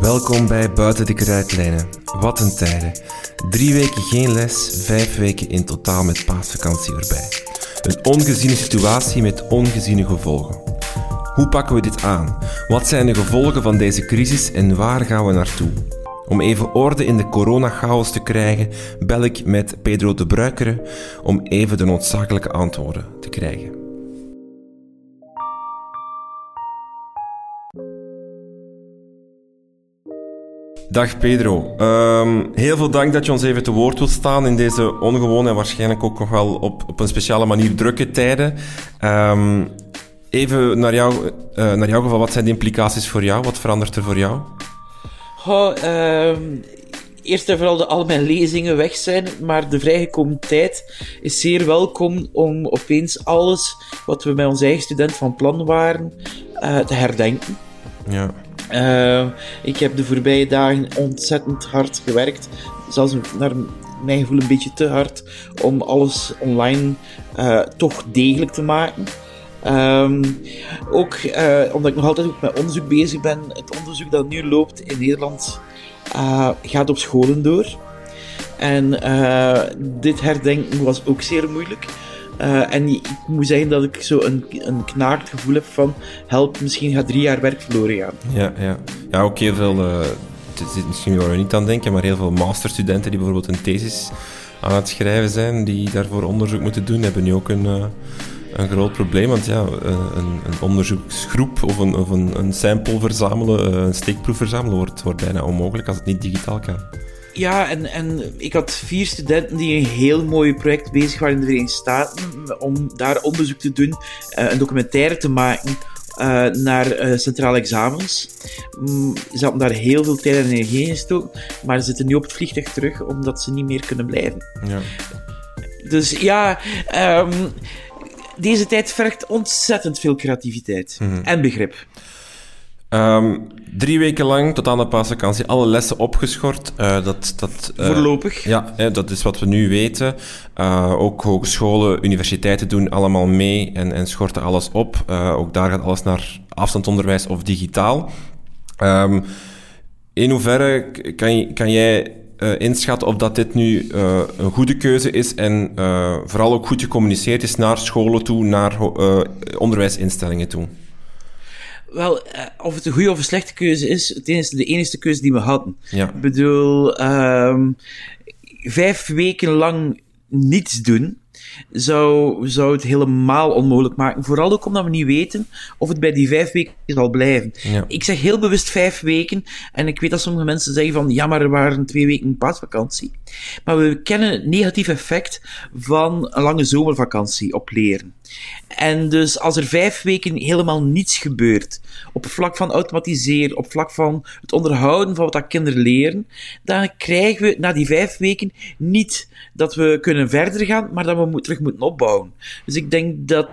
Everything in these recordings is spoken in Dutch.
Welkom bij Buiten de Kruidlijnen. Wat een tijden. Drie weken geen les, vijf weken in totaal met paasvakantie erbij. Een ongeziene situatie met ongeziene gevolgen. Hoe pakken we dit aan? Wat zijn de gevolgen van deze crisis en waar gaan we naartoe? Om even orde in de coronachaos te krijgen, bel ik met Pedro de Bruikere om even de noodzakelijke antwoorden te krijgen. Dag Pedro. Ehm, heel veel dank dat je ons even te woord wilt staan in deze ongewone en waarschijnlijk ook nog wel op, op een speciale manier drukke tijden. Ehm, even naar, jou, uh, naar jouw geval, wat zijn de implicaties voor jou? Wat verandert er voor jou? Oh, eerst en vooral dat al mijn lezingen weg zijn, maar de vrijgekomen tijd is zeer welkom om opeens alles wat we met onze eigen student van plan waren uh, te herdenken. Ja. Uh, ik heb de voorbije dagen ontzettend hard gewerkt. Zelfs naar mijn gevoel een beetje te hard om alles online uh, toch degelijk te maken. Um, ook uh, omdat ik nog altijd met onderzoek bezig ben. Het onderzoek dat nu loopt in Nederland gaat op scholen door. En dit herdenken was ook zeer moeilijk. Uh, en ik moet zeggen dat ik zo een, een knaard gevoel heb van help, misschien gaat drie jaar werk verloren. Ja, ja. ja ook heel veel, is misschien waar we niet aan denken, maar heel veel masterstudenten die bijvoorbeeld een thesis aan het schrijven zijn, die daarvoor onderzoek moeten doen, hebben nu ook een, uh, een groot probleem. Want ja, een, een onderzoeksgroep of een, of een, een sample verzamelen, een steekproef verzamelen, wordt, wordt bijna onmogelijk als het niet digitaal kan. Ja, en, en ik had vier studenten die een heel mooi project bezig waren in de Verenigde Staten om daar onderzoek te doen, uh, een documentaire te maken uh, naar uh, centrale examens. Mm, ze hadden daar heel veel tijd en energie in gestoken, maar ze zitten nu op het vliegtuig terug omdat ze niet meer kunnen blijven. Ja. Dus ja, um, deze tijd vergt ontzettend veel creativiteit Mhm. en begrip. Um, drie weken lang, tot aan de paasvakantie, alle lessen opgeschort. Uh, dat, dat, uh, Voorlopig. Ja, hè, dat is wat we nu weten. Uh, ook hogescholen, universiteiten doen allemaal mee en, en schorten alles op. ook daar gaat alles naar afstandsonderwijs of digitaal. Um, in hoeverre kan, kan jij inschatten of dat dit nu een goede keuze is en vooral ook goed gecommuniceerd is naar scholen toe, naar onderwijsinstellingen toe? Wel, of het een goede of een slechte keuze is, het is de enige keuze die we hadden. Ja. Ik bedoel, um, vijf weken lang niets doen zou, zou het helemaal onmogelijk maken. Vooral ook omdat we niet weten of het bij die vijf weken zal blijven. Ja. Ik zeg heel bewust vijf weken. En ik weet dat sommige mensen zeggen van ja, maar er waren twee weken paasvakantie. Maar we kennen het negatief effect van een lange zomervakantie op leren. En dus als er vijf weken helemaal niets gebeurt, op het vlak van automatiseren, op het vlak van het onderhouden van wat dat kinderen leren, dan krijgen we na die vijf weken niet dat we kunnen verder gaan, maar dat we moet, terug moeten opbouwen. Dus ik denk dat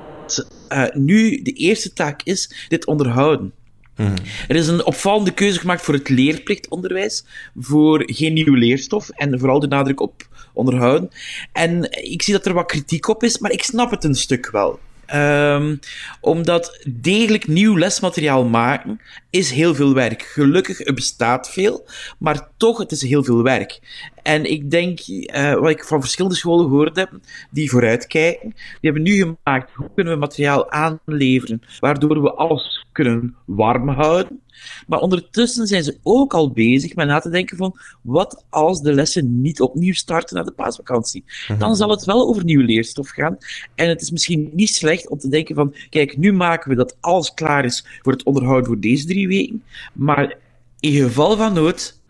uh, nu de eerste taak is dit onderhouden. Mm. Er is een opvallende keuze gemaakt voor het leerplichtonderwijs, voor geen nieuwe leerstof en vooral de nadruk op onderhouden. En ik zie dat er wat kritiek op is, maar ik snap het een stuk wel. Um, omdat degelijk nieuw lesmateriaal maken is heel veel werk. Gelukkig, er bestaat veel, maar toch, het is heel veel werk. En ik denk, uh, wat ik van verschillende scholen gehoord heb, die vooruitkijken, die hebben nu gemaakt, hoe kunnen we materiaal aanleveren, waardoor we alles kunnen warm houden. Maar ondertussen zijn ze ook al bezig met na te denken van, wat als de lessen niet opnieuw starten na de paasvakantie? Dan zal het wel over nieuwe leerstof gaan. En het is misschien niet slecht om te denken van, kijk, nu maken we dat alles klaar is voor het onderhoud voor deze drie weken. Maar in geval van nood,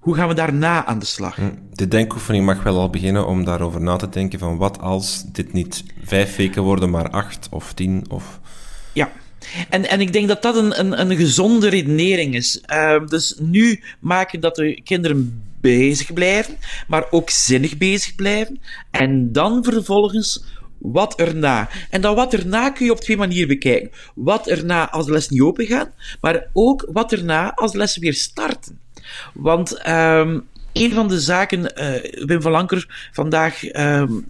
hoe gaan we daarna aan de slag? De denkoefening mag wel al beginnen om daarover na te denken van wat als dit niet vijf weken worden, maar acht of tien of... Ja. En, en ik denk dat dat een, een, een gezonde redenering is. Uh, dus nu maken dat de kinderen bezig blijven, maar ook zinnig bezig blijven. En dan vervolgens wat erna. En dan wat erna kun je op twee manieren bekijken. Wat erna als de les niet open gaat, maar ook wat erna als de lessen weer starten. Want um, een van de zaken, uh, Wim van Lanker vandaag um,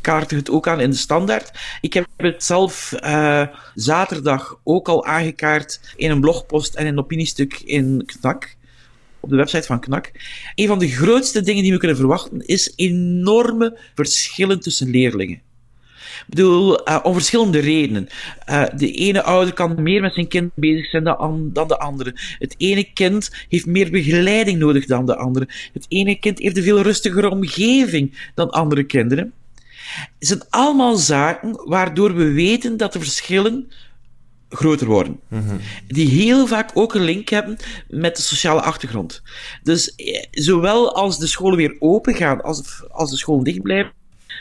kaartte het ook aan in de standaard. Ik heb het zelf uh, zaterdag ook al aangekaart in een blogpost en een opiniestuk in Knak. op de website van KNAK. Een van de grootste dingen die we kunnen verwachten is enorme verschillen tussen leerlingen. Ik bedoel, uh, om verschillende redenen. Uh, de ene ouder kan meer met zijn kind bezig zijn dan, dan de andere. Het ene kind heeft meer begeleiding nodig dan de andere. Het ene kind heeft een veel rustigere omgeving dan andere kinderen. Het zijn allemaal zaken waardoor we weten dat de verschillen groter worden. Mm-hmm. Die heel vaak ook een link hebben met de sociale achtergrond. Dus eh, zowel als de scholen weer open gaan, als, als de scholen dicht blijven,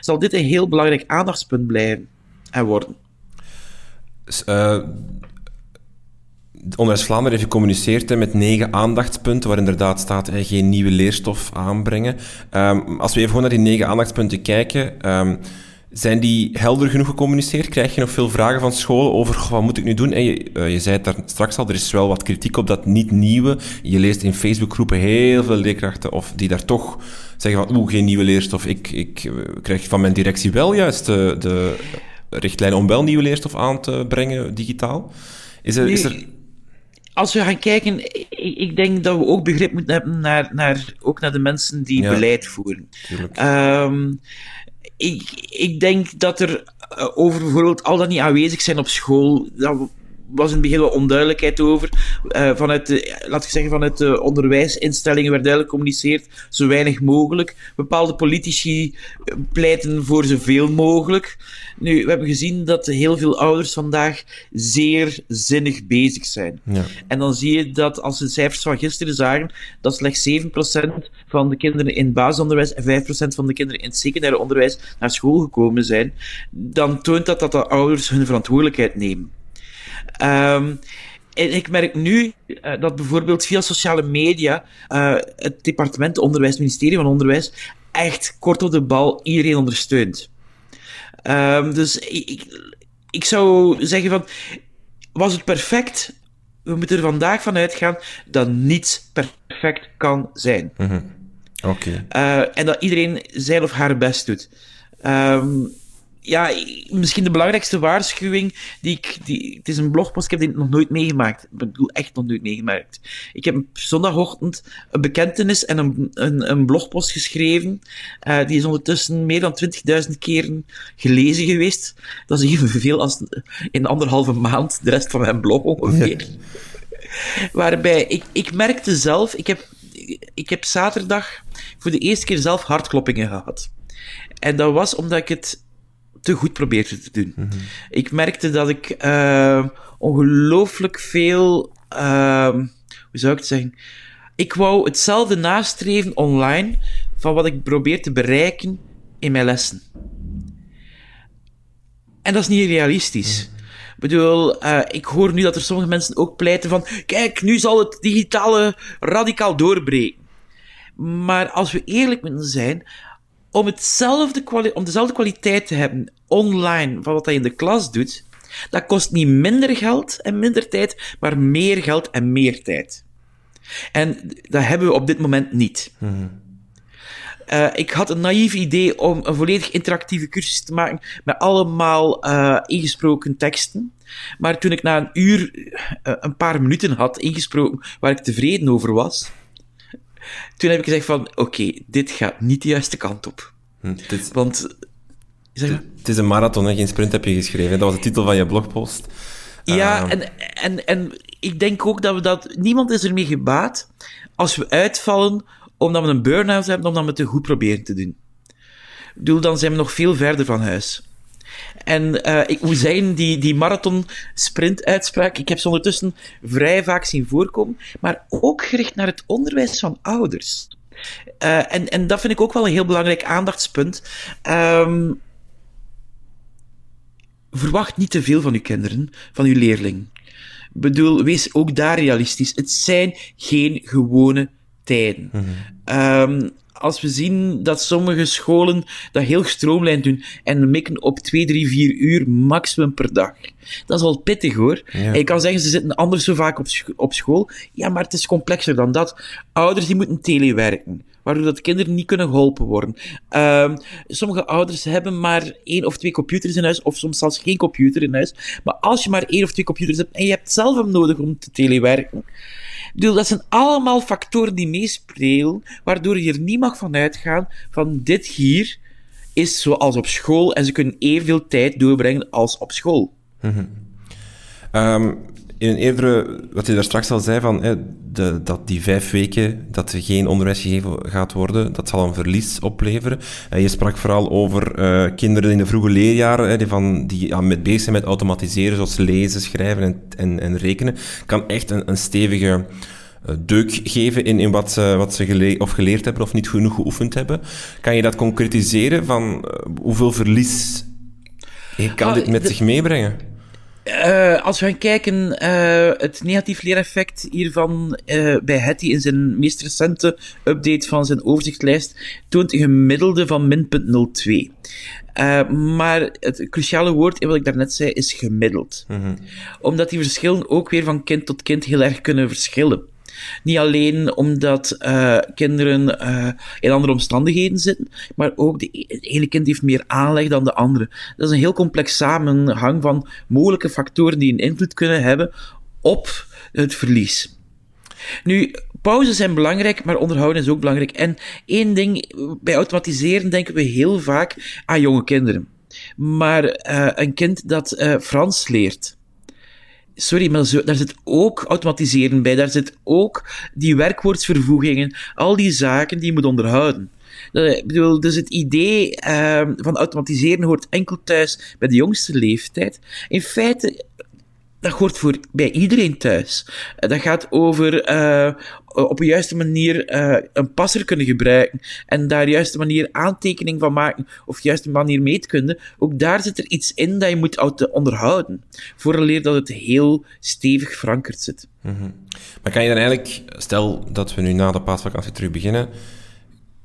zal dit een heel belangrijk aandachtspunt blijven en worden. Uh, Onderwijs Vlaanderen heeft gecommuniceerd met negen aandachtspunten, waar inderdaad staat eh, geen nieuwe leerstof aanbrengen. Um, als we even gewoon naar die negen aandachtspunten kijken, um, zijn die helder genoeg gecommuniceerd? Krijg je nog veel vragen van scholen over wat moet ik nu doen? En je, uh, je zei het daar straks al, er is wel wat kritiek op dat niet nieuwe. Je leest in Facebookgroepen heel veel leerkrachten of die daar toch zeggen van oeh, geen nieuwe leerstof. Ik, ik uh, krijg van mijn directie wel juist de, de richtlijn om wel nieuwe leerstof aan te brengen digitaal. Is er, is er als we gaan kijken, ik, ik, denk dat we ook begrip moeten hebben naar, naar, ook naar de mensen die ja, beleid voeren. Ik, ik denk dat er uh, over bijvoorbeeld al dat niet aanwezig zijn op school, dat was in het begin wel onduidelijkheid over. Uh, vanuit de, laat ik zeggen, vanuit de onderwijsinstellingen werd duidelijk gecommuniceerd zo weinig mogelijk. Bepaalde politici pleiten voor zoveel mogelijk. Nu, we hebben gezien dat heel veel ouders vandaag zeer zinnig bezig zijn. Ja. En dan zie je dat, als de cijfers van gisteren zagen, dat slechts 7% van de kinderen in het basisonderwijs en 5% van de kinderen in het secundaire onderwijs naar school gekomen zijn, dan toont dat dat de ouders hun verantwoordelijkheid nemen. Um, en ik merk nu uh, dat bijvoorbeeld via sociale media uh, het departement onderwijs, het ministerie van Onderwijs, echt kort op de bal iedereen ondersteunt. Um, dus ik, ik, zou zeggen van, was het perfect? We moeten er vandaag van uitgaan dat niets perfect kan zijn. Mm -hmm. Oké. Okay. Uh, en dat iedereen zijn of haar best doet. Um, ja, misschien de belangrijkste waarschuwing die ik. Die, het is een blogpost, ik heb dit nog nooit meegemaakt. Ik bedoel, echt nog nooit meegemaakt. Ik heb zondagochtend een bekentenis en een, een, een blogpost geschreven. Uh, die is ondertussen meer dan 20.000 keren gelezen geweest. Dat is evenveel als in anderhalve maand de rest van mijn blog ongeveer. Ja. Waarbij ik, ik merkte zelf, ik heb, ik heb zaterdag voor de eerste keer zelf hartkloppingen gehad. En dat was omdat ik het te goed probeerde te doen. Mm -hmm. Ik merkte dat ik uh, ongelooflijk veel. Uh, hoe zou ik het zeggen? Ik wou hetzelfde nastreven online van wat ik probeer te bereiken in mijn lessen. En dat is niet realistisch. Mm. Ik bedoel, uh, ik hoor nu dat er sommige mensen ook pleiten van: kijk, nu zal het digitale radicaal doorbreken. Maar als we eerlijk moeten zijn, om, hetzelfde om dezelfde kwaliteit te hebben online van wat hij in de klas doet, dat kost niet minder geld en minder tijd, maar meer geld en meer tijd. En dat hebben we op dit moment niet. Mm. Uh, ik had een naïef idee om een volledig interactieve cursus te maken met allemaal uh, ingesproken teksten. Maar toen ik na een uur uh, een paar minuten had ingesproken waar ik tevreden over was, toen heb ik gezegd van, oké, okay, dit gaat niet de juiste kant op. Hm, dit, Want... Zeg maar. Het is een marathon, geen sprint heb je geschreven. Dat was de titel van je blogpost. Ja, uh, en, en, en ik denk ook dat we dat... Niemand is ermee gebaat als we uitvallen omdat we een burn-out hebben, omdat we het te goed proberen te doen. Ik bedoel, dan zijn we nog veel verder van huis. En uh, ik moet zeggen, die, die marathon-sprint-uitspraak, ik heb ze ondertussen vrij vaak zien voorkomen, maar ook gericht naar het onderwijs van ouders. Uh, en, en dat vind ik ook wel een heel belangrijk aandachtspunt. Um, verwacht niet te veel van uw kinderen, van uw leerling. Ik bedoel, wees ook daar realistisch. Het zijn geen gewone tijden. Mm -hmm. um, als we zien dat sommige scholen dat heel gestroomlijnd doen en mikken op 2, 3, 4 uur maximum per dag. Dat is wel pittig hoor. Ja. En je kan zeggen, ze zitten anders zo vaak op, op school. Ja, maar het is complexer dan dat. Ouders die moeten telewerken waardoor dat kinderen niet kunnen geholpen worden. Uh, sommige ouders hebben maar één of twee computers in huis, of soms zelfs geen computer in huis. Maar als je maar één of twee computers hebt en je hebt zelf hem nodig om te telewerken, bedoel, dat zijn allemaal factoren die meespelen, waardoor je er niet mag van uitgaan van dit hier is zoals op school en ze kunnen evenveel tijd doorbrengen als op school. Ehm, in een eerdere, wat je daar straks al zei, van, hè, de, dat die vijf weken dat er geen onderwijs gegeven gaat worden, dat zal een verlies opleveren. Uh, je sprak vooral over uh, kinderen in de vroege leerjaren, hè, die, van, die ja, met bezig zijn met automatiseren, zoals lezen, schrijven en, en, en rekenen. Kan echt een, een stevige deuk geven in, in wat ze, wat ze gele of geleerd hebben of niet genoeg geoefend hebben. Kan je dat concretiseren van hoeveel verlies kan ah, dit met zich meebrengen? Uh, als we gaan kijken, uh, het negatief leereffect hiervan uh, bij Hetty in zijn meest recente update van zijn overzichtlijst toont een gemiddelde van min 0,02. maar het cruciale woord, wat ik daarnet zei, is gemiddeld. Mm -hmm. Omdat die verschillen ook weer van kind tot kind heel erg kunnen verschillen. Niet alleen omdat uh, kinderen uh, in andere omstandigheden zitten, maar ook de, e-, het ene kind heeft meer aanleg dan de andere. Dat is een heel complex samenhang van mogelijke factoren die een invloed kunnen hebben op het verlies. Nu, pauzes zijn belangrijk, maar onderhouden is ook belangrijk. En één ding, bij automatiseren denken we heel vaak aan jonge kinderen. Maar uh, een kind dat Frans leert, sorry, maar zo, daar zit ook automatiseren bij. Daar zit ook die werkwoordsvervoegingen. Al die zaken die je moet onderhouden. Ik bedoel, dus het idee uh, van automatiseren hoort enkel thuis bij de jongste leeftijd. In feite dat hoort voor, bij iedereen thuis. Eh, dat gaat over uh, op een juiste manier uh, een passer kunnen gebruiken en daar de juiste manier aantekening van maken of de juiste manier meetkunde. Ook daar zit er iets in dat je moet onderhouden, vooraleer dat het heel stevig verankerd zit. -hmm. Maar kan je dan eigenlijk, stel dat we nu na de paasvakantie terug beginnen,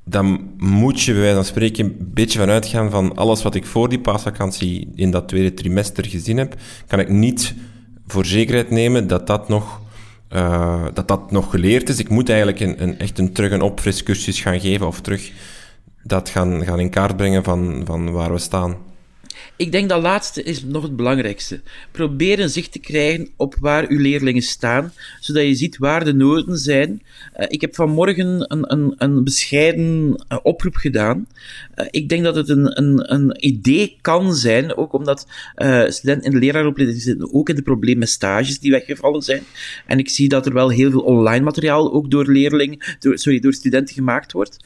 dan moet je bij wijze van spreken een beetje van uitgaan van alles wat ik voor die paasvakantie in dat tweede trimester gezien heb, kan ik niet voor zekerheid nemen dat dat nog, uh, dat dat nog geleerd is. Ik moet eigenlijk een, een, echt een terug- en opfriscursus gaan geven of terug dat gaan, gaan in kaart brengen van, van waar we staan. Ik denk dat laatste is nog het belangrijkste. Probeer een zicht te krijgen op waar uw leerlingen staan, zodat je ziet waar de noden zijn. Uh, ik heb vanmorgen een, een, een bescheiden uh, oproep gedaan. Uh, ik denk dat het een, een, een idee kan zijn, ook omdat studenten in de leraaropleiding zitten ook in de probleem met stages die weggevallen zijn. En ik zie dat er wel heel veel online materiaal ook door leerlingen, sorry, door studenten gemaakt wordt.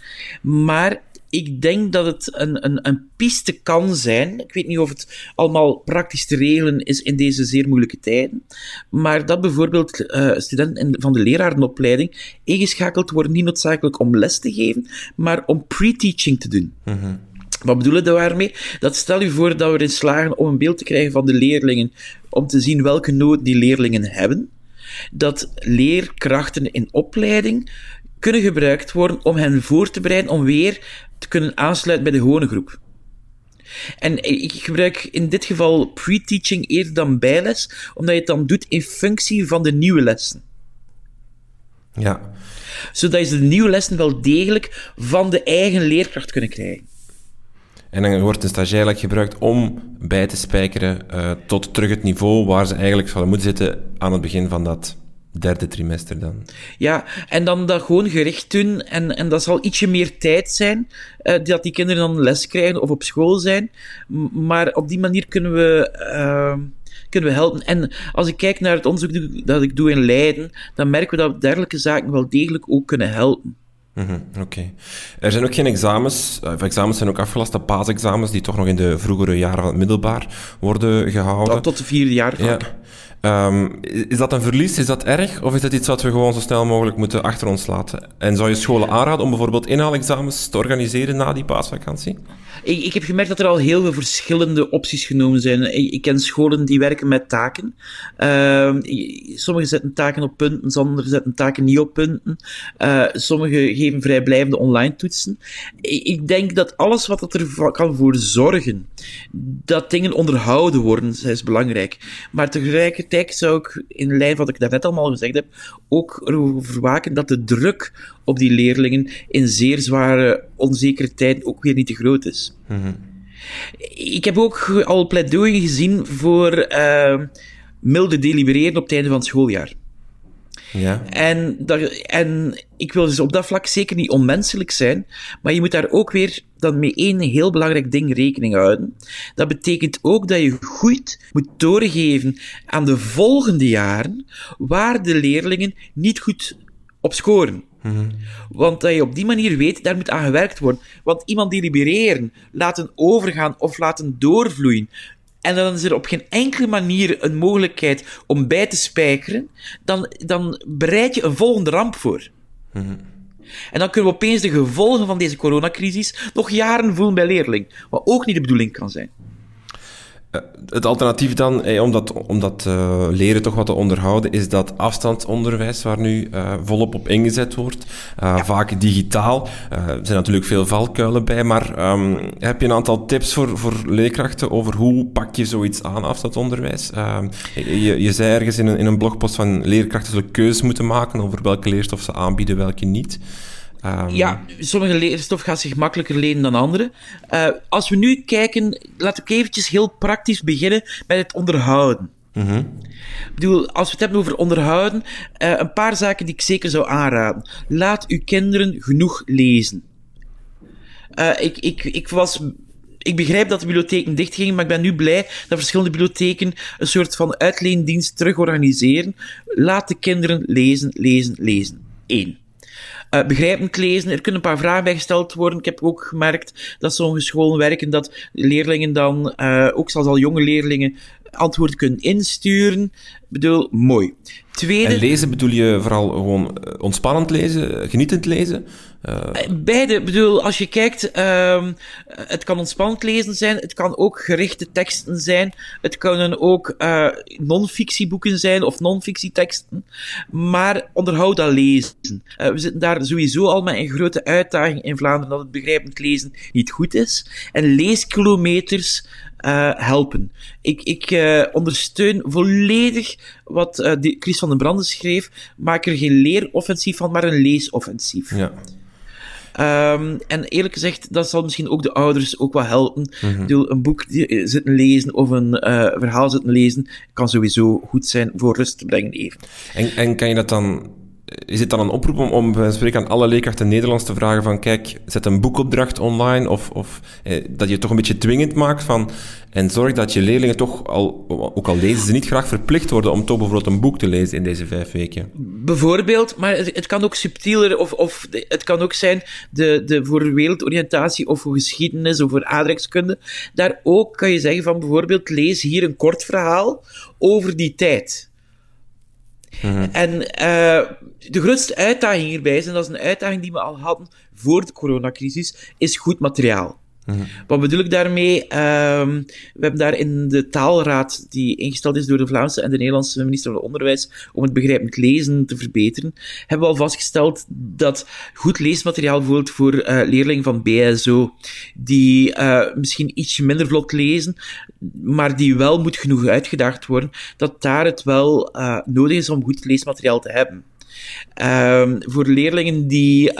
Maar ik denk dat het een, een, een piste kan zijn. Ik weet niet of het allemaal praktisch te regelen is in deze zeer moeilijke tijden. Maar dat bijvoorbeeld uh, studenten van de lerarenopleiding ingeschakeld worden, niet noodzakelijk om les te geven, maar om pre-teaching te doen. Mm Wat bedoelen we daarmee? Dat stel je voor dat we erin slagen om een beeld te krijgen van de leerlingen, om te zien welke nood die leerlingen hebben. Dat leerkrachten in opleiding kunnen gebruikt worden om hen voor te bereiden om weer te kunnen aansluiten bij de gewone groep. En ik gebruik in dit geval pre-teaching eerder dan bijles, omdat je het dan doet in functie van de nieuwe lessen. Ja. Zodat je de nieuwe lessen wel degelijk van de eigen leerkracht kunnen krijgen. En dan wordt een stagiair gebruikt om bij te spijkeren uh, tot terug het niveau waar ze eigenlijk zouden moeten zitten aan het begin van dat derde trimester dan. Ja, en dan dat gewoon gericht doen. En, en dat zal ietsje meer tijd zijn, uh, dat die kinderen dan les krijgen of op school zijn. Maar op die manier kunnen we, uh, kunnen we helpen. En als ik kijk naar het onderzoek dat ik doe in Leiden, dan merken we dat dergelijke zaken wel degelijk ook kunnen helpen. Mm -hmm, Oké. Okay. Er zijn ook geen examens, of examens zijn ook afgelaste paasexamens, die toch nog in de vroegere jaren van het middelbaar worden gehouden. Tot de vierde jaar. Ja. Um, is dat een verlies? Is dat erg? Of is dat iets wat we gewoon zo snel mogelijk moeten achter ons laten? En zou je scholen aanraden om bijvoorbeeld inhaalexamens te organiseren na die paasvakantie? Ik, ik heb gemerkt dat er al heel veel verschillende opties genomen zijn. Ik, ken scholen die werken met taken. Uh, sommigen zetten taken op punten, sommigen zetten taken niet op punten. Uh, sommigen geven vrijblijvende online toetsen. Ik, ik denk dat alles wat er kan voor zorgen dat dingen onderhouden worden, is belangrijk. Maar tegelijkertijd zou ik, in lijn van wat ik daarnet allemaal gezegd heb, ook erover waken dat de druk op die leerlingen in zeer zware, onzekere tijden ook weer niet te groot is. Mm Ik heb ook al pleidooien gezien voor uh, milde delibereren op het einde van het schooljaar. Ja. En, dat, en ik wil dus op dat vlak zeker niet onmenselijk zijn, maar je moet daar ook weer dan met één heel belangrijk ding rekening houden. Dat betekent ook dat je goed moet doorgeven aan de volgende jaren waar de leerlingen niet goed op scoren. Mhm. Want dat je op die manier weet, daar moet aan gewerkt worden. Want iemand delibereren, laten overgaan of laten doorvloeien, en dan is er op geen enkele manier een mogelijkheid om bij te spijkeren, dan, dan bereid je een volgende ramp voor. Mhm. En dan kunnen we opeens de gevolgen van deze coronacrisis nog jaren voelen bij leerling, wat ook niet de bedoeling kan zijn. Eh, het alternatief dan, eh, om dat, om dat uh, leren toch wat te onderhouden, is dat afstandsonderwijs waar nu uh, volop op ingezet wordt. Uh, ja. Vaak digitaal. er zijn natuurlijk veel valkuilen bij, maar um, heb je een aantal tips voor, voor leerkrachten over hoe pak je zoiets aan, afstandsonderwijs? Ehm, je, je zei ergens in een, in een blogpost van leerkrachten zullen keuzes moeten maken over welke leerstof ze aanbieden, welke niet. Um... Ja, sommige leerstof gaat zich makkelijker lenen dan andere. Uh, als we nu kijken, laat ik eventjes heel praktisch beginnen met het onderhouden. Mm -hmm. Ik bedoel, als we het hebben over onderhouden, uh, een paar zaken die ik zeker zou aanraden. Laat uw kinderen genoeg lezen. Uh, ik, ik, ik was ik begrijp dat de bibliotheken dichtgingen, maar ik ben nu blij dat verschillende bibliotheken een soort van uitleendienst terug organiseren. Laat de kinderen lezen, lezen, lezen. Eén uh, begrijpend lezen. Er kunnen een paar vragen bij gesteld worden. Ik heb ook gemerkt dat sommige scholen werken dat leerlingen dan, uh, ook zelfs al jonge leerlingen, antwoorden kunnen insturen. Ik bedoel, mooi. Tweede... En lezen bedoel je vooral gewoon eh, ontspannend lezen, genietend lezen? Uh... Beide. bedoel, als je kijkt, uh, het kan ontspannend lezen zijn, het kan ook gerichte teksten zijn, het kunnen ook uh, non-fictieboeken zijn of non-fictieteksten, maar onderhoud dat lezen. Uh, we zitten daar sowieso al met een grote uitdaging in Vlaanderen dat het begrijpend lezen niet goed is. En leeskilometers uh, helpen. Ik, ik uh, ondersteun volledig wat uh, die Chris van den Branden schreef. Maak er geen leeroffensief van, maar een leesoffensief. Ja. Um, en eerlijk gezegd, dat zal misschien ook de ouders ook wel helpen. Mm -hmm. Een boek zitten lezen of een verhaal zitten lezen kan sowieso goed zijn voor rust te brengen even. En, en kan je dat dan is het dan een oproep om, om spreken aan alle leerkrachten Nederlands te vragen van kijk, zet een boekopdracht online of, of eh, dat je het toch een beetje dwingend maakt van en zorg dat je leerlingen toch, al, ook al lezen ze niet graag verplicht worden om toch bijvoorbeeld een boek te lezen in deze vijf weken. Bijvoorbeeld, maar het, het kan ook subtieler of, of het kan ook zijn de, de voor wereldoriëntatie of voor geschiedenis of voor aardrijkskunde. Daar ook kan je zeggen van bijvoorbeeld lees hier een kort verhaal over die tijd. Mhm. En uh, de grootste uitdaging hierbij en dat is een uitdaging die we al hadden voor de coronacrisis, is goed materiaal. Mhm. Wat bedoel ik daarmee? Um, we hebben daar in de taalraad, die ingesteld is door de Vlaamse en de Nederlandse minister van Onderwijs, om het begrijpend lezen te verbeteren, hebben we al vastgesteld dat goed leesmateriaal bijvoorbeeld voor uh, leerlingen van BSO, die uh, misschien iets minder vlot lezen, maar die wel moet genoeg uitgedaagd worden, dat daar het wel uh, nodig is om goed leesmateriaal te hebben. Um, voor leerlingen die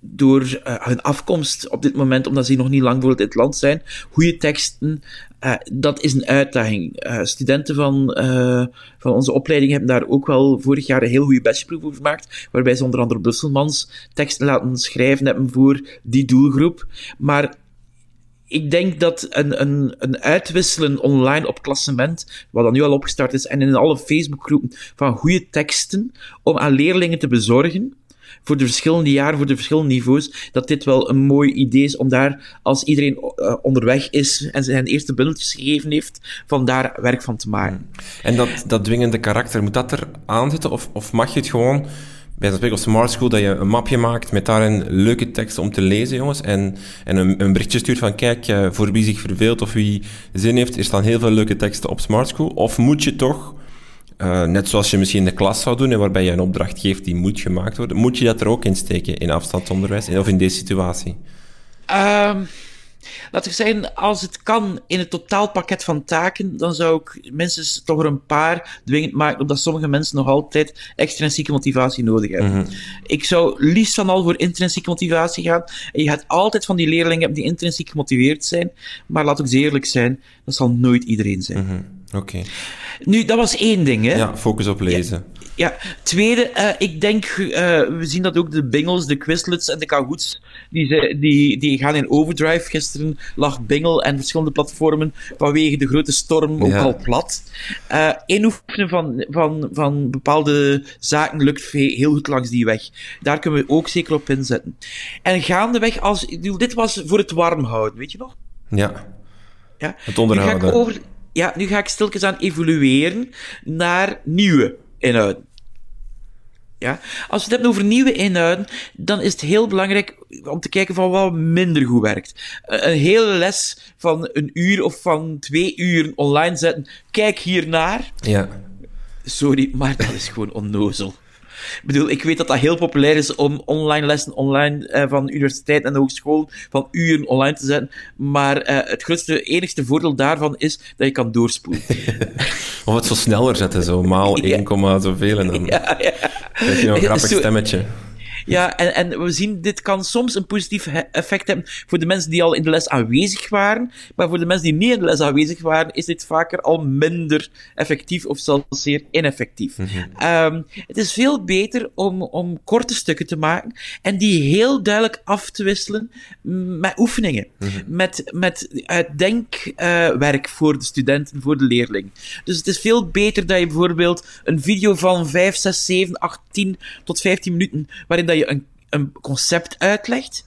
door uh, hun afkomst op dit moment, omdat ze nog niet lang voor het land zijn, goede teksten, uh, dat is een uitdaging. Uh, studenten van, van onze opleiding hebben daar ook wel vorig jaar een heel goede bachelorproef over gemaakt, waarbij ze onder andere Brusselmans teksten laten schrijven hebben voor die doelgroep. Maar ik denk dat een, een, een uitwisselen online op klassement, wat dan nu al opgestart is, en in alle Facebookgroepen van goede teksten om aan leerlingen te bezorgen, voor de verschillende jaren, voor de verschillende niveaus, dat dit wel een mooi idee is om daar, als iedereen uh, onderweg is en zijn eerste bundeltjes gegeven heeft, van daar werk van te maken. En dat, dat dwingende karakter, moet dat er aanzitten? Of, of mag je het gewoon bij op Smart School dat je een mapje maakt met daarin leuke teksten om te lezen, jongens. En, en een, een berichtje stuurt van, kijk, uh, voor wie zich verveelt of wie zin heeft, er staan heel veel leuke teksten op Smart School. Of moet je toch uh, net zoals je misschien in de klas zou doen, en waarbij je een opdracht geeft die moet gemaakt worden, moet je dat er ook in steken in afstandsonderwijs of in deze situatie? Um, laten we zeggen, als het kan in het totaalpakket van taken, dan zou ik minstens toch er een paar dwingend maken, omdat sommige mensen nog altijd extrinsieke motivatie nodig hebben. Mm -hmm. Ik zou liefst van al voor intrinsieke motivatie gaan. En je gaat altijd van die leerlingen hebben die intrinsiek gemotiveerd zijn, maar laat ook eerlijk zijn, dat zal nooit iedereen zijn. Mm -hmm. Oké. Okay. Nu, dat was één ding, hè? Ja, focus op lezen. Ja. Ja, tweede, uh, ik denk, uh, we zien dat ook de Bingels, de Quizlets en de Kahoots, die, die, die gaan in overdrive. Gisteren lag Bingel en verschillende platformen vanwege de grote storm ook al plat. Uh, inoefenen van, van, van bepaalde zaken lukt heel goed langs die weg. Daar kunnen we ook zeker op inzetten. En gaandeweg, als, dit was voor het warm houden, weet je nog? Ja. ja? Het onderhouden. Nu ga ik over, ja, nu ga ik stilkens aan evolueren naar nieuwe inhouden. Ja? Als we het hebben over nieuwe inhouden, dan is het heel belangrijk om te kijken van wat minder goed werkt. Een hele les van een uur of van twee uur online zetten. Kijk hiernaar. Ja. Sorry, maar dat is gewoon onnozel. Ik bedoel, ik weet dat dat heel populair is om online lessen online uh, van universiteit en hogeschool van uren online te zetten. Maar uh, het grootste, enigste voordeel daarvan is dat je kan doorspoelen. of het zo sneller zetten, zo maal 1, ja. zoveel en dan ja, ja. heb je een grappig stemmetje. Ja, en, en we zien, dit kan soms een positief effect hebben voor de mensen die al in de les aanwezig waren. Maar voor de mensen die niet in de les aanwezig waren, is dit vaker al minder effectief of zelfs zeer ineffectief. um, het is veel beter om, om korte stukken te maken en die heel duidelijk af te wisselen met oefeningen. Mm -hmm. Met, met denkwerk uh, voor de studenten, voor de leerling. Dus het is veel beter dat je bijvoorbeeld een video van 5, 6, 7, 8, 10 tot 15 minuten, waarin dat een, een concept uitlegt,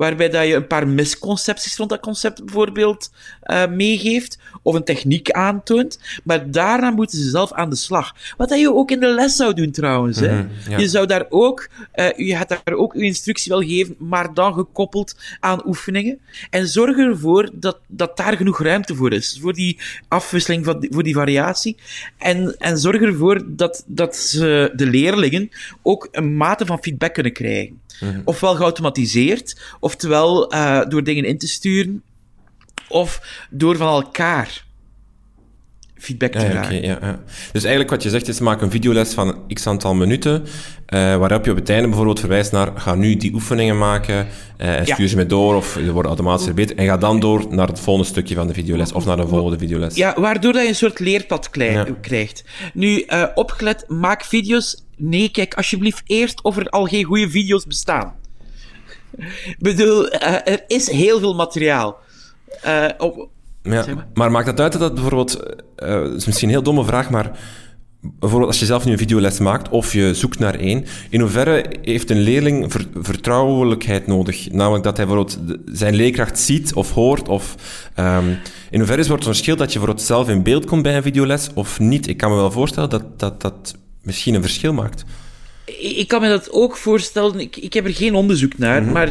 waarbij dat je een paar misconcepties rond dat concept bijvoorbeeld uh, meegeeft, of een techniek aantoont, maar daarna moeten ze zelf aan de slag. Wat dat je ook in de les zou doen trouwens. Mm -hmm, hè? Ja. Je zou daar ook, uh, je gaat daar ook je instructie wel geven, maar dan gekoppeld aan oefeningen. En zorg ervoor dat, dat daar genoeg ruimte voor is, voor die afwisseling, van die, voor die variatie. En, en zorg ervoor dat, dat ze, de leerlingen ook een mate van feedback kunnen krijgen. -hmm. Ofwel geautomatiseerd, oftewel uh, door dingen in te sturen, of door van elkaar feedback te ja, vragen. Okay, ja, ja. Dus eigenlijk wat je zegt is, maak een videoles van x aantal minuten, uh, waarop je op het einde bijvoorbeeld verwijst naar, ga nu die oefeningen maken, uh, en stuur ja. ze mee door, of ze worden automatisch verbeterd, en ga dan door naar het volgende stukje van de videoles, of naar de volgende videoles. Ja, waardoor dat je een soort leerpad krijgt. Nu, uh, opgelet, maak video's. Nee, kijk alsjeblieft eerst of er al geen goede video's bestaan. Ik bedoel, er is heel veel materiaal. Uh, op, ja, maar. maar. maakt dat uit dat dat bijvoorbeeld... Uh, dat is misschien een heel domme vraag, maar... Bijvoorbeeld als je zelf nu een videoles maakt of je zoekt naar één, in hoeverre heeft een leerling ver, vertrouwelijkheid nodig? Namelijk dat hij bijvoorbeeld zijn leerkracht ziet of hoort, of um, in hoeverre is het verschil dat je bijvoorbeeld zelf in beeld komt bij een videoles of niet? Ik kan me wel voorstellen dat dat, dat misschien een verschil maakt ik kan me dat ook voorstellen. Ik, ik heb er geen onderzoek naar. Mm -hmm. Maar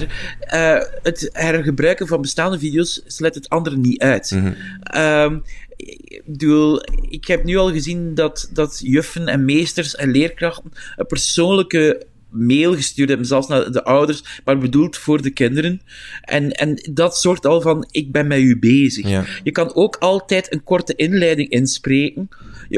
uh, het hergebruiken van bestaande video's sluit het andere niet uit. Mm -hmm. um, ik bedoel, ik heb nu al gezien dat, dat juffen en meesters en leerkrachten een persoonlijke mail gestuurd hebben, zelfs naar de ouders, maar bedoeld voor de kinderen. En, en dat zorgt al van, ik ben met u bezig. Ja. Je kan ook altijd een korte inleiding inspreken,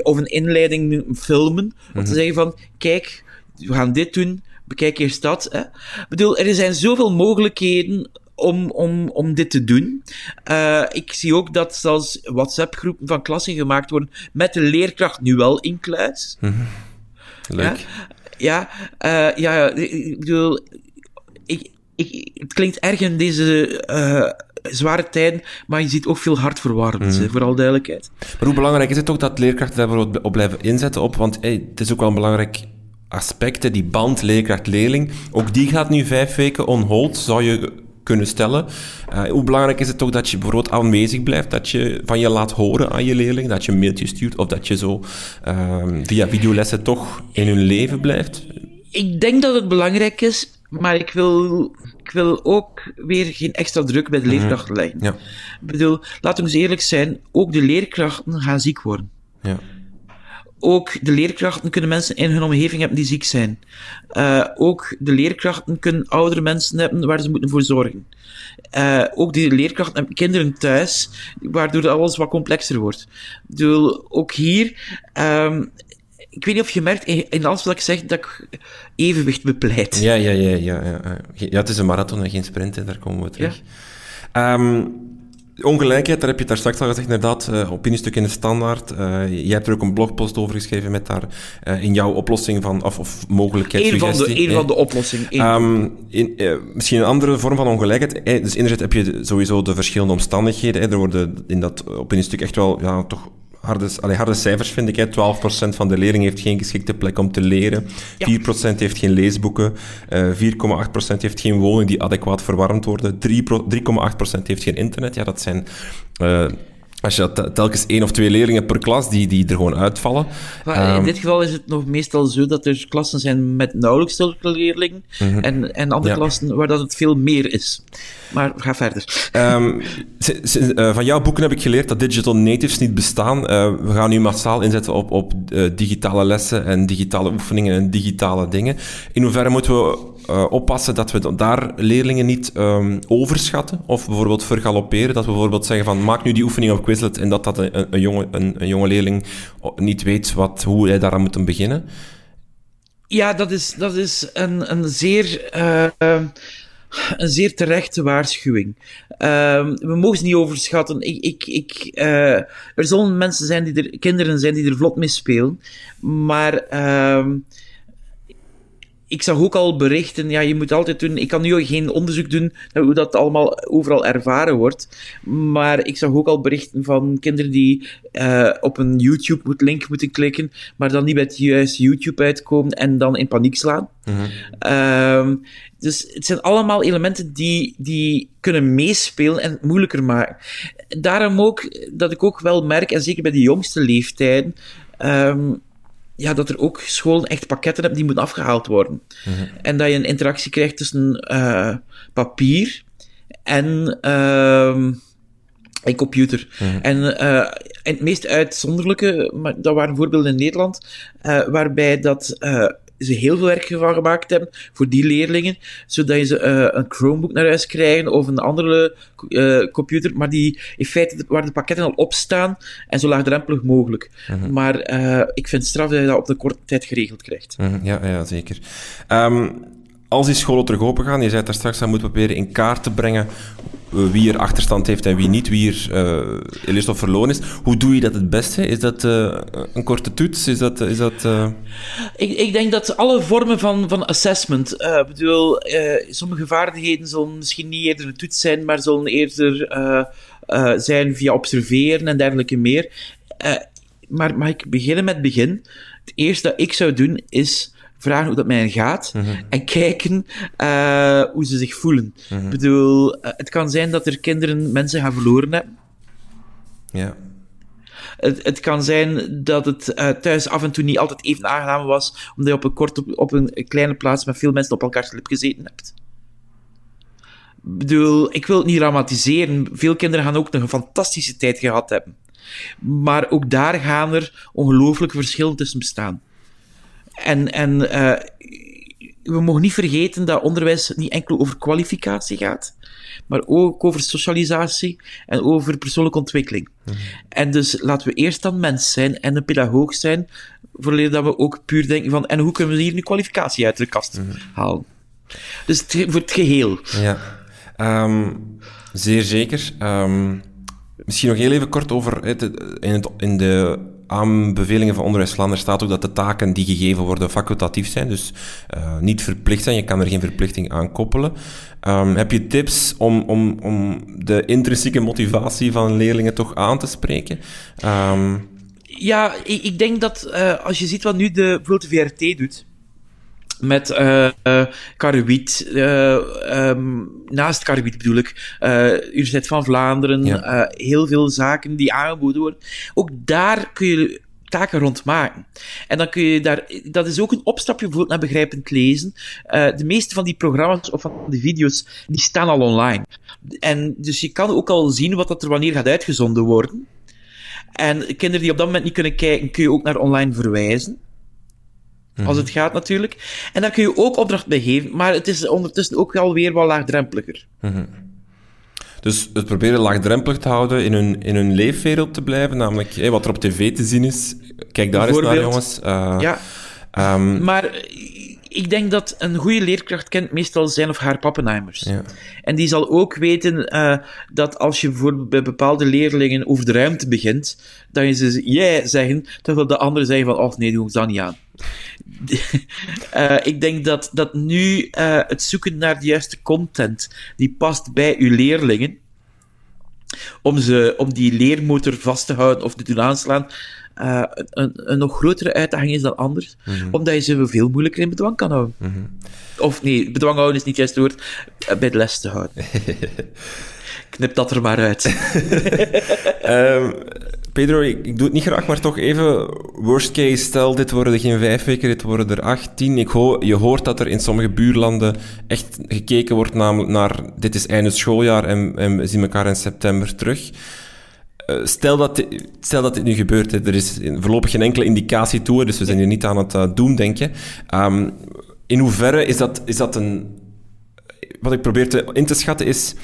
of een inleiding filmen, om mm -hmm. te zeggen van, kijk, we gaan dit doen, bekijk eerst dat. Hè. Ik bedoel, er zijn zoveel mogelijkheden om, om, om dit te doen. Uh, ik zie ook dat zelfs WhatsApp-groepen van klassen gemaakt worden met de leerkracht nu wel in kluis. Mm -hmm. Leuk. Ja, ja, uh, ja, ik bedoel, ik, ik, het klinkt erg in deze uh, zware tijden, maar je ziet ook veel hartverwarmend, mm. vooral duidelijkheid. Maar hoe belangrijk is het ook dat leerkrachten daar bijvoorbeeld op blijven inzetten op? Want hey, het is ook wel een belangrijk aspecten, die band leerkracht-leerling, ook die gaat nu vijf weken on hold, zou je kunnen stellen. Uh, hoe belangrijk is het toch dat je bijvoorbeeld aanwezig blijft, dat je van je laat horen aan je leerling, dat je een mailtje stuurt of dat je zo uh, via videolessen toch in hun leven blijft? Ik denk dat het belangrijk is, maar ik wil, ik wil ook weer geen extra druk bij de leerkrachten leggen. Ja. Ik bedoel, laten we eens eerlijk zijn, ook de leerkrachten gaan ziek worden. Ja ook de leerkrachten kunnen mensen in hun omgeving hebben die ziek zijn. Uh, ook de leerkrachten kunnen oudere mensen hebben waar ze moeten voor zorgen. Uh, ook die leerkrachten hebben kinderen thuis, waardoor alles wat complexer wordt. Dus ook hier, um, ik weet niet of je merkt in alles wat ik zeg dat ik evenwicht bepleit. Ja, ja, ja, ja. Ja, ja het is een marathon en geen sprint, hè. daar komen we terug. Ja. Um, Ongelijkheid, daar heb je het daar straks al gezegd, inderdaad, uh, opiniestuk in de standaard. Uh, jij hebt er ook een blogpost over geschreven met daar uh, in jouw oplossing van, of, of mogelijkheid, Eén van de, een van de oplossingen. Um, in, misschien een andere vorm van ongelijkheid. Dus enerzijds heb je sowieso de verschillende omstandigheden. Er worden in dat opiniestuk echt wel ja, toch harde, allee, harde cijfers vind ik. Hè. 12% van de leerlingen heeft geen geschikte plek om te leren. 4% heeft geen leesboeken. Uh, 4,8% heeft geen woning die adequaat verwarmd worden. 3,8% heeft geen internet. Ja, dat zijn... Uh, als je dat telkens één of twee leerlingen per klas die, die er gewoon uitvallen. Maar in um, dit geval is het nog meestal zo dat er klassen zijn met nauwelijks zulke leerlingen -hmm. en, en andere ja. klassen waar dat het veel meer is. Maar ga verder. Um, uh, van jouw boeken heb ik geleerd dat digital natives niet bestaan. Uh, we gaan nu massaal inzetten op, op uh, digitale lessen en digitale oefeningen en digitale dingen. In hoeverre moeten we uh, oppassen dat we daar leerlingen niet um, overschatten of bijvoorbeeld vergalopperen. Dat we bijvoorbeeld zeggen van maak nu die oefening op Quizlet en dat, dat een, een, jonge, een, een jonge leerling niet weet wat, hoe hij daaraan moet beginnen. Ja, dat is, dat is een, een zeer... Uh, een zeer terechte waarschuwing. Uh, we mogen ze niet overschatten. Ik, ik, ik, uh, er zullen mensen zijn die er, kinderen zijn die er vlot mee spelen. Maar ik zag ook al berichten, ja, je moet altijd doen. Ik kan nu geen onderzoek doen naar hoe dat allemaal overal ervaren wordt. Maar ik zag ook al berichten van kinderen die uh, op een YouTube-link moeten klikken, maar dan niet bij het juiste YouTube uitkomen en dan in paniek slaan. Mm -hmm. uh, dus het zijn allemaal elementen die, die kunnen meespelen en het moeilijker maken. Daarom ook dat ik ook wel merk, en zeker bij de jongste leeftijden. Um, ja, dat er ook scholen echt pakketten hebben die moeten afgehaald worden. Mm -hmm. En dat je een interactie krijgt tussen uh, papier en, uh, en computer. Mm -hmm. En, uh, en het meest uitzonderlijke, maar dat waren voorbeelden in Nederland, uh, waarbij dat ze heel veel werk van gemaakt hebben voor die leerlingen, zodat je ze uh, een Chromebook naar huis krijgen of een andere uh, computer, maar die in feite waar de pakketten al op staan en zo laagdrempelig mogelijk. Uh -huh. Maar uh, ik vind het straf dat je dat op de korte tijd geregeld krijgt. -huh. Ja, ja, zeker. Um, als die scholen terug open gaan, je zei daar straks, dan moet proberen in kaart te brengen wie er achterstand heeft en wie niet, wie er uh, eerst of verloren is. Hoe doe je dat het beste? Is dat uh, een korte toets? Is dat... Is dat ik, ik denk dat alle vormen van, van assessment... Ik bedoel, sommige vaardigheden zullen misschien niet eerder een toets zijn, maar zullen eerder zijn via observeren en dergelijke meer. maar mag ik beginnen met het begin? Het eerste dat ik zou doen is vragen hoe dat mij gaat mm -hmm. en kijken uh, hoe ze zich voelen. Mm -hmm. Ik bedoel, uh, het kan zijn dat er kinderen mensen gaan verloren hebben. Ja. Het, het kan zijn dat het uh, thuis af en toe niet altijd even aangenaam was, omdat je op een, kort, op, op een kleine plaats met veel mensen op elkaars lip gezeten hebt. Ik bedoel, ik wil het niet dramatiseren. Veel kinderen gaan ook nog een fantastische tijd gehad hebben. Maar ook daar gaan er ongelooflijke verschillen tussen bestaan. En, en uh, we mogen niet vergeten dat onderwijs niet enkel over kwalificatie gaat, maar ook over socialisatie en over persoonlijke ontwikkeling. Mm -hmm. En dus laten we eerst dan mens zijn en een pedagoog zijn, voordat dat we ook puur denken van, en hoe kunnen we hier nu kwalificatie uit de kast mm -hmm. halen? Dus het, voor het geheel. Ja, um, zeer zeker. Um, misschien nog heel even kort over het, in, het, in de aanbevelingen van Onderwijs Vlaanderen staat ook dat de taken die gegeven worden facultatief zijn, dus uh, niet verplicht zijn. Je kan er geen verplichting aan koppelen. Um, heb je tips om, om, om de intrinsieke motivatie van leerlingen toch aan te spreken? Um... Ja, ik, ik, denk dat uh, als je ziet wat nu de, bijvoorbeeld de VRT doet, met uh, uh, Karuit, uh, um, naast Karuit bedoel ik, Universiteit van Vlaanderen, ja. heel veel zaken die aangeboden worden. Ook daar kun je taken rond maken. En dan kun je daar, dat is ook een opstapje bijvoorbeeld naar begrijpend lezen. de meeste van die programma's of van die video's, die staan al online. En dus je kan ook al zien wat dat er wanneer gaat uitgezonden worden. En kinderen die op dat moment niet kunnen kijken, kun je ook naar online verwijzen. Mm-hmm. Als het gaat natuurlijk. En dan kun je ook opdracht bij geven, maar het is ondertussen ook alweer wat laagdrempeliger. Mm-hmm. Dus het proberen laagdrempelig te houden, in hun, in hun leefwereld te blijven, namelijk wat er op tv te zien is. Kijk daar eens naar, jongens. Uh, ja. Um, maar ik denk dat een goede leerkracht kent meestal zijn of haar pappenheimers. Ja. En die zal ook weten eh, dat als je voor bij bepaalde leerlingen over de ruimte begint, dat je ze jij zeggen, terwijl de anderen zeggen van, oh nee, doe ik dat niet aan. Eh, ik denk dat, dat nu eh, het zoeken naar de juiste content die past bij uw leerlingen, om, ze, om die leermotor vast te houden of te doen aanslaan, eh, een, een nog grotere uitdaging is dan anders, omdat je ze veel moeilijker in bedwang kan houden. Of nee, bedwang houden is niet juist het woord, eh, bij de les te houden. Knip dat er maar uit. Ehm, Pedro, ik, ik doe het niet graag, maar toch even worst case. Stel, dit worden er geen vijf weken, dit worden er achttien. Ik ho je hoort dat er in sommige buurlanden echt gekeken wordt namelijk naar dit is einde schooljaar en, en we zien elkaar in september terug. Eh, stel, dat dit, stel dat dit nu gebeurt, hè. er is voorlopig geen enkele indicatie toe, dus we zijn hier niet aan het uh, doen denken. Ehm, in hoeverre is dat, is dat een... Wat ik probeer te, in te schatten is...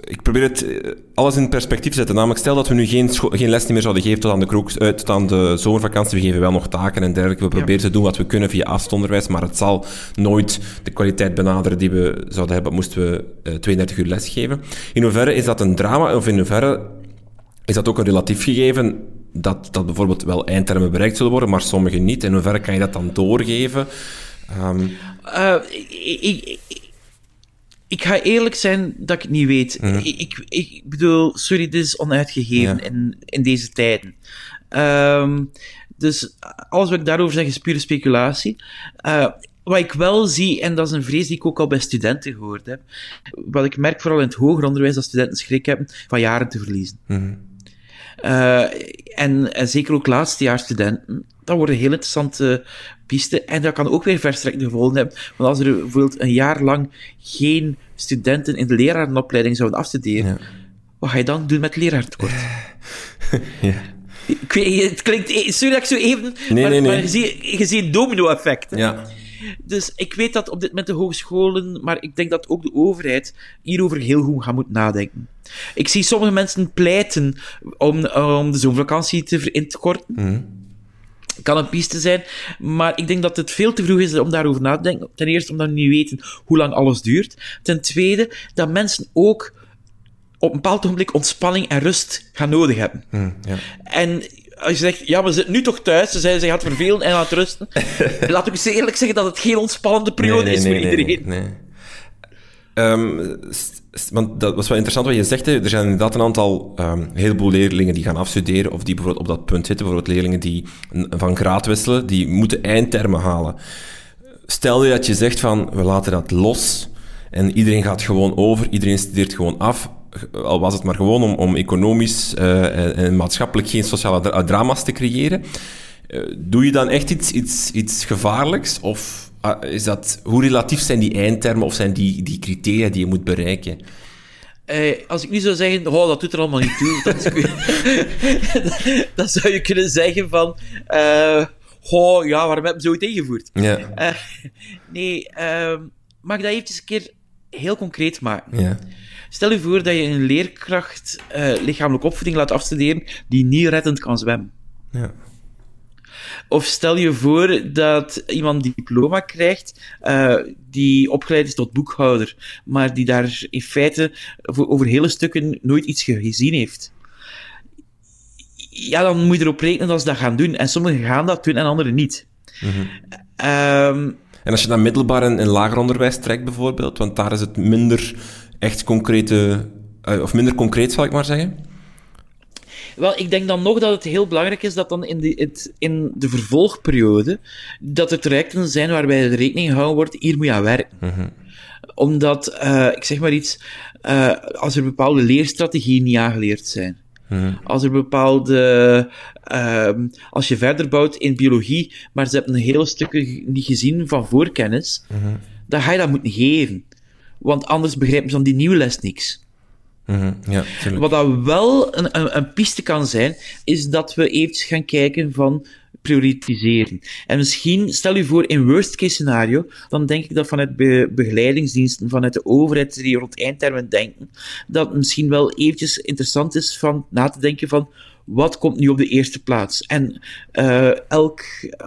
Ik probeer het eh, alles in perspectief te zetten. Namelijk, stel dat we nu geen, geen les meer zouden geven tot aan, de kroek, eh, tot aan de zomervakantie. We geven wel nog taken en dergelijke. We proberen te doen wat we kunnen via afstandsonderwijs, maar het zal nooit de kwaliteit benaderen die we zouden hebben, moesten we eh, 32 uur les geven. In hoeverre is dat een drama, of in hoeverre is dat ook een relatief gegeven dat, dat bijvoorbeeld wel eindtermen bereikt zullen worden, maar sommige niet? In hoeverre kan je dat dan doorgeven? Ehm, Eh, ik, ik, ik, ik ga eerlijk zijn dat ik het niet weet. Ik, ik, ik bedoel, sorry, dit is onuitgegeven Ja. in, in deze tijden. Ehm, dus alles wat ik daarover zeg is pure speculatie. Eh, wat ik wel zie, en dat is een vrees die ik ook al bij studenten gehoord heb, wat ik merk vooral in het hoger onderwijs, dat studenten schrik hebben van jaren te verliezen. Eh, en, en zeker ook laatstejaarsstudenten, dat wordt een heel interessante piste. En dat kan ook weer verstrekkende gevolgen hebben. Want als er bijvoorbeeld een jaar lang geen studenten in de lerarenopleiding zouden afstuderen, Ja. wat ga je dan doen met leraartekort? ja. Ik weet, het klinkt... e- Sorry dat ik zo even... Nee, maar, nee, nee. maar je ziet, je ziet een domino-effect. ja. Dus ik weet dat op dit moment de hogescholen, maar ik denk dat ook de overheid hierover heel goed gaat moeten nadenken. Ik zie sommige mensen pleiten om, om de zomervakantie te, in te korten. Kan een piste zijn, maar ik denk dat het veel te vroeg is om daarover na te denken. Ten eerste omdat we niet weten hoe lang alles duurt. Ten tweede dat mensen ook op een bepaald ogenblik ontspanning en rust gaan nodig hebben. ja. En als je zegt, ja, we zitten nu toch thuis, ze zijn zich aan het vervelen en aan het rusten. Laat ik eens eerlijk zeggen dat het geen ontspannende periode is voor iedereen. Nee, nee. Ehm, want dat was wel interessant wat je zegt. Hè. Er zijn inderdaad een aantal, ehm, een heleboel leerlingen die gaan afstuderen, of die bijvoorbeeld op dat punt zitten. Bijvoorbeeld leerlingen die van graad wisselen, die moeten eindtermen halen. Stel je dat je zegt van, we laten dat los en iedereen gaat gewoon over, iedereen studeert gewoon af. Al was het maar gewoon om, om economisch eh, en, en maatschappelijk geen sociale dra- drama's te creëren. Eh, doe je dan echt iets, iets, iets gevaarlijks? Of is dat, hoe relatief zijn die eindtermen of zijn die, die criteria die je moet bereiken? Eh, als ik nu zou zeggen, oh, dat doet er allemaal niet toe, dan, dan zou je kunnen zeggen van, eh oh, ja, waarom hebben ze ooit ingevoerd? Ja, Eh, nee, ehm, mag ik dat eventjes een keer heel concreet maken? ja. Stel je voor dat je een leerkracht eh, lichamelijke opvoeding laat afstuderen die niet reddend kan zwemmen. ja. Of stel je voor dat iemand die diploma krijgt, eh, die opgeleid is tot boekhouder, maar die daar in feite over hele stukken nooit iets ge- gezien heeft. Ja, dan moet je erop rekenen dat ze dat gaan doen. En sommigen gaan dat doen en anderen niet. Ehm, En als je naar middelbaar en, en lager onderwijs trekt bijvoorbeeld, want daar is het minder echt concrete, eh, of minder concreet zal ik maar zeggen. Wel, ik denk dan nog dat het heel belangrijk is dat dan in de, het, in de vervolgperiode, dat er trajecten zijn waarbij de rekening gehouden wordt, hier moet je aan werken. Omdat, eh, ik zeg maar iets, eh, als er bepaalde leerstrategieën niet aangeleerd zijn, als er bepaalde, ehm, als je verder bouwt in biologie, maar ze hebben een hele stukken niet gezien van voorkennis, dan ga je dat moeten geven. Want anders begrijpen ze van die nieuwe les niks. Mhm, Ja. Wat dat wel een, een, een piste kan zijn, is dat we eventjes gaan kijken van prioritiseren. En misschien, stel u voor, in worst case scenario, dan denk ik dat vanuit be- begeleidingsdiensten, vanuit de overheid die rond eindtermen denken, dat het misschien wel eventjes interessant is van na te denken van wat komt nu op de eerste plaats? En uh, elk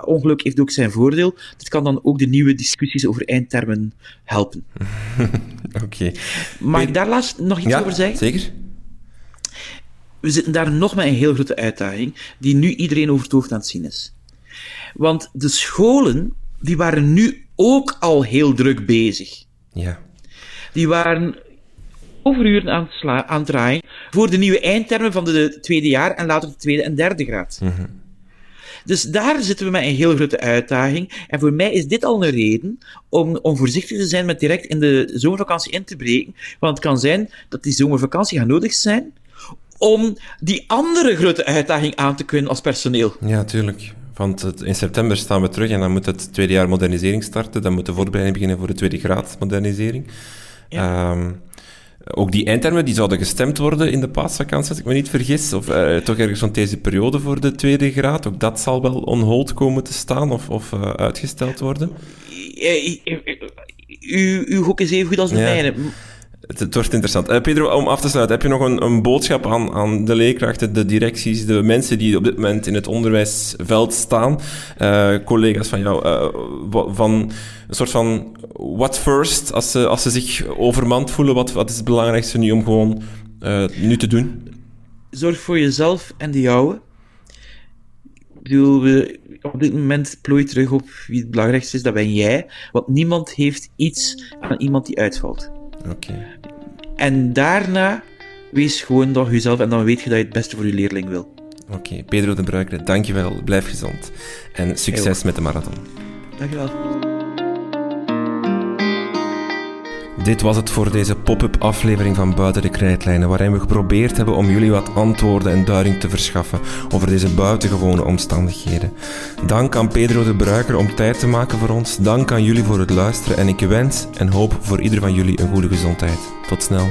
ongeluk heeft ook zijn voordeel. Dit kan dan ook de nieuwe discussies over eindtermen helpen. Oké. Okay. Mag ik daar laatst nog iets ja, over zeggen? zeker. We zitten daar nog met een heel grote uitdaging, die nu iedereen over het hoofd aan het zien is. Want de scholen, die waren nu ook al heel druk bezig. Ja. Die waren overuren aan aan het draaien voor de nieuwe eindtermen van de tweede jaar en later de tweede en derde graad. Mm-hmm. Dus daar zitten we met een heel grote uitdaging. En voor mij is dit al een reden om, om voorzichtig te zijn met direct in de zomervakantie in te breken. Want het kan zijn dat die zomervakantie gaat nodig zijn om die andere grote uitdaging aan te kunnen als personeel. Ja, tuurlijk. Want het, in september staan we terug en dan moet het tweede jaar modernisering starten. Dan moet de voorbereiding beginnen voor de tweede graad modernisering. Ja. Um, ook die eindtermen die zouden gestemd worden in de paasvakantie, als ik me niet vergis. Of uh, toch ergens rond deze periode voor de tweede graad. Ook dat zal wel on hold komen te staan of, of uh, uitgesteld worden. U, uw gok is even goed als de Ja. mijne. Het, wordt interessant. Uh, Pedro, om af te sluiten, heb je nog een, een boodschap aan, aan de leerkrachten, de directies, de mensen die op dit moment in het onderwijsveld staan, uh, collega's van jou, uh, van een soort van what first, als ze, als ze zich overmand voelen, wat, wat is het belangrijkste nu om gewoon nu te doen? Zorg voor jezelf en de jouwe. Ik bedoel, we, op dit moment plooi terug op wie het belangrijkste is, dat ben jij. Want niemand heeft iets aan iemand die uitvalt. Oké. Okay. En daarna, wees gewoon nog jezelf en dan weet je dat je het beste voor je leerling wil. Oké, okay. Pedro de Bruikere, dankjewel. Blijf gezond. En succes hey, met de marathon. Dankjewel. Dit was het voor deze pop-up aflevering van Buiten de Krijtlijnen, waarin we geprobeerd hebben om jullie wat antwoorden en duiding te verschaffen over deze buitengewone omstandigheden. Dank aan Pedro de Bruiker om tijd te maken voor ons. Dank aan jullie voor het luisteren en ik wens en hoop voor ieder van jullie een goede gezondheid. Tot snel.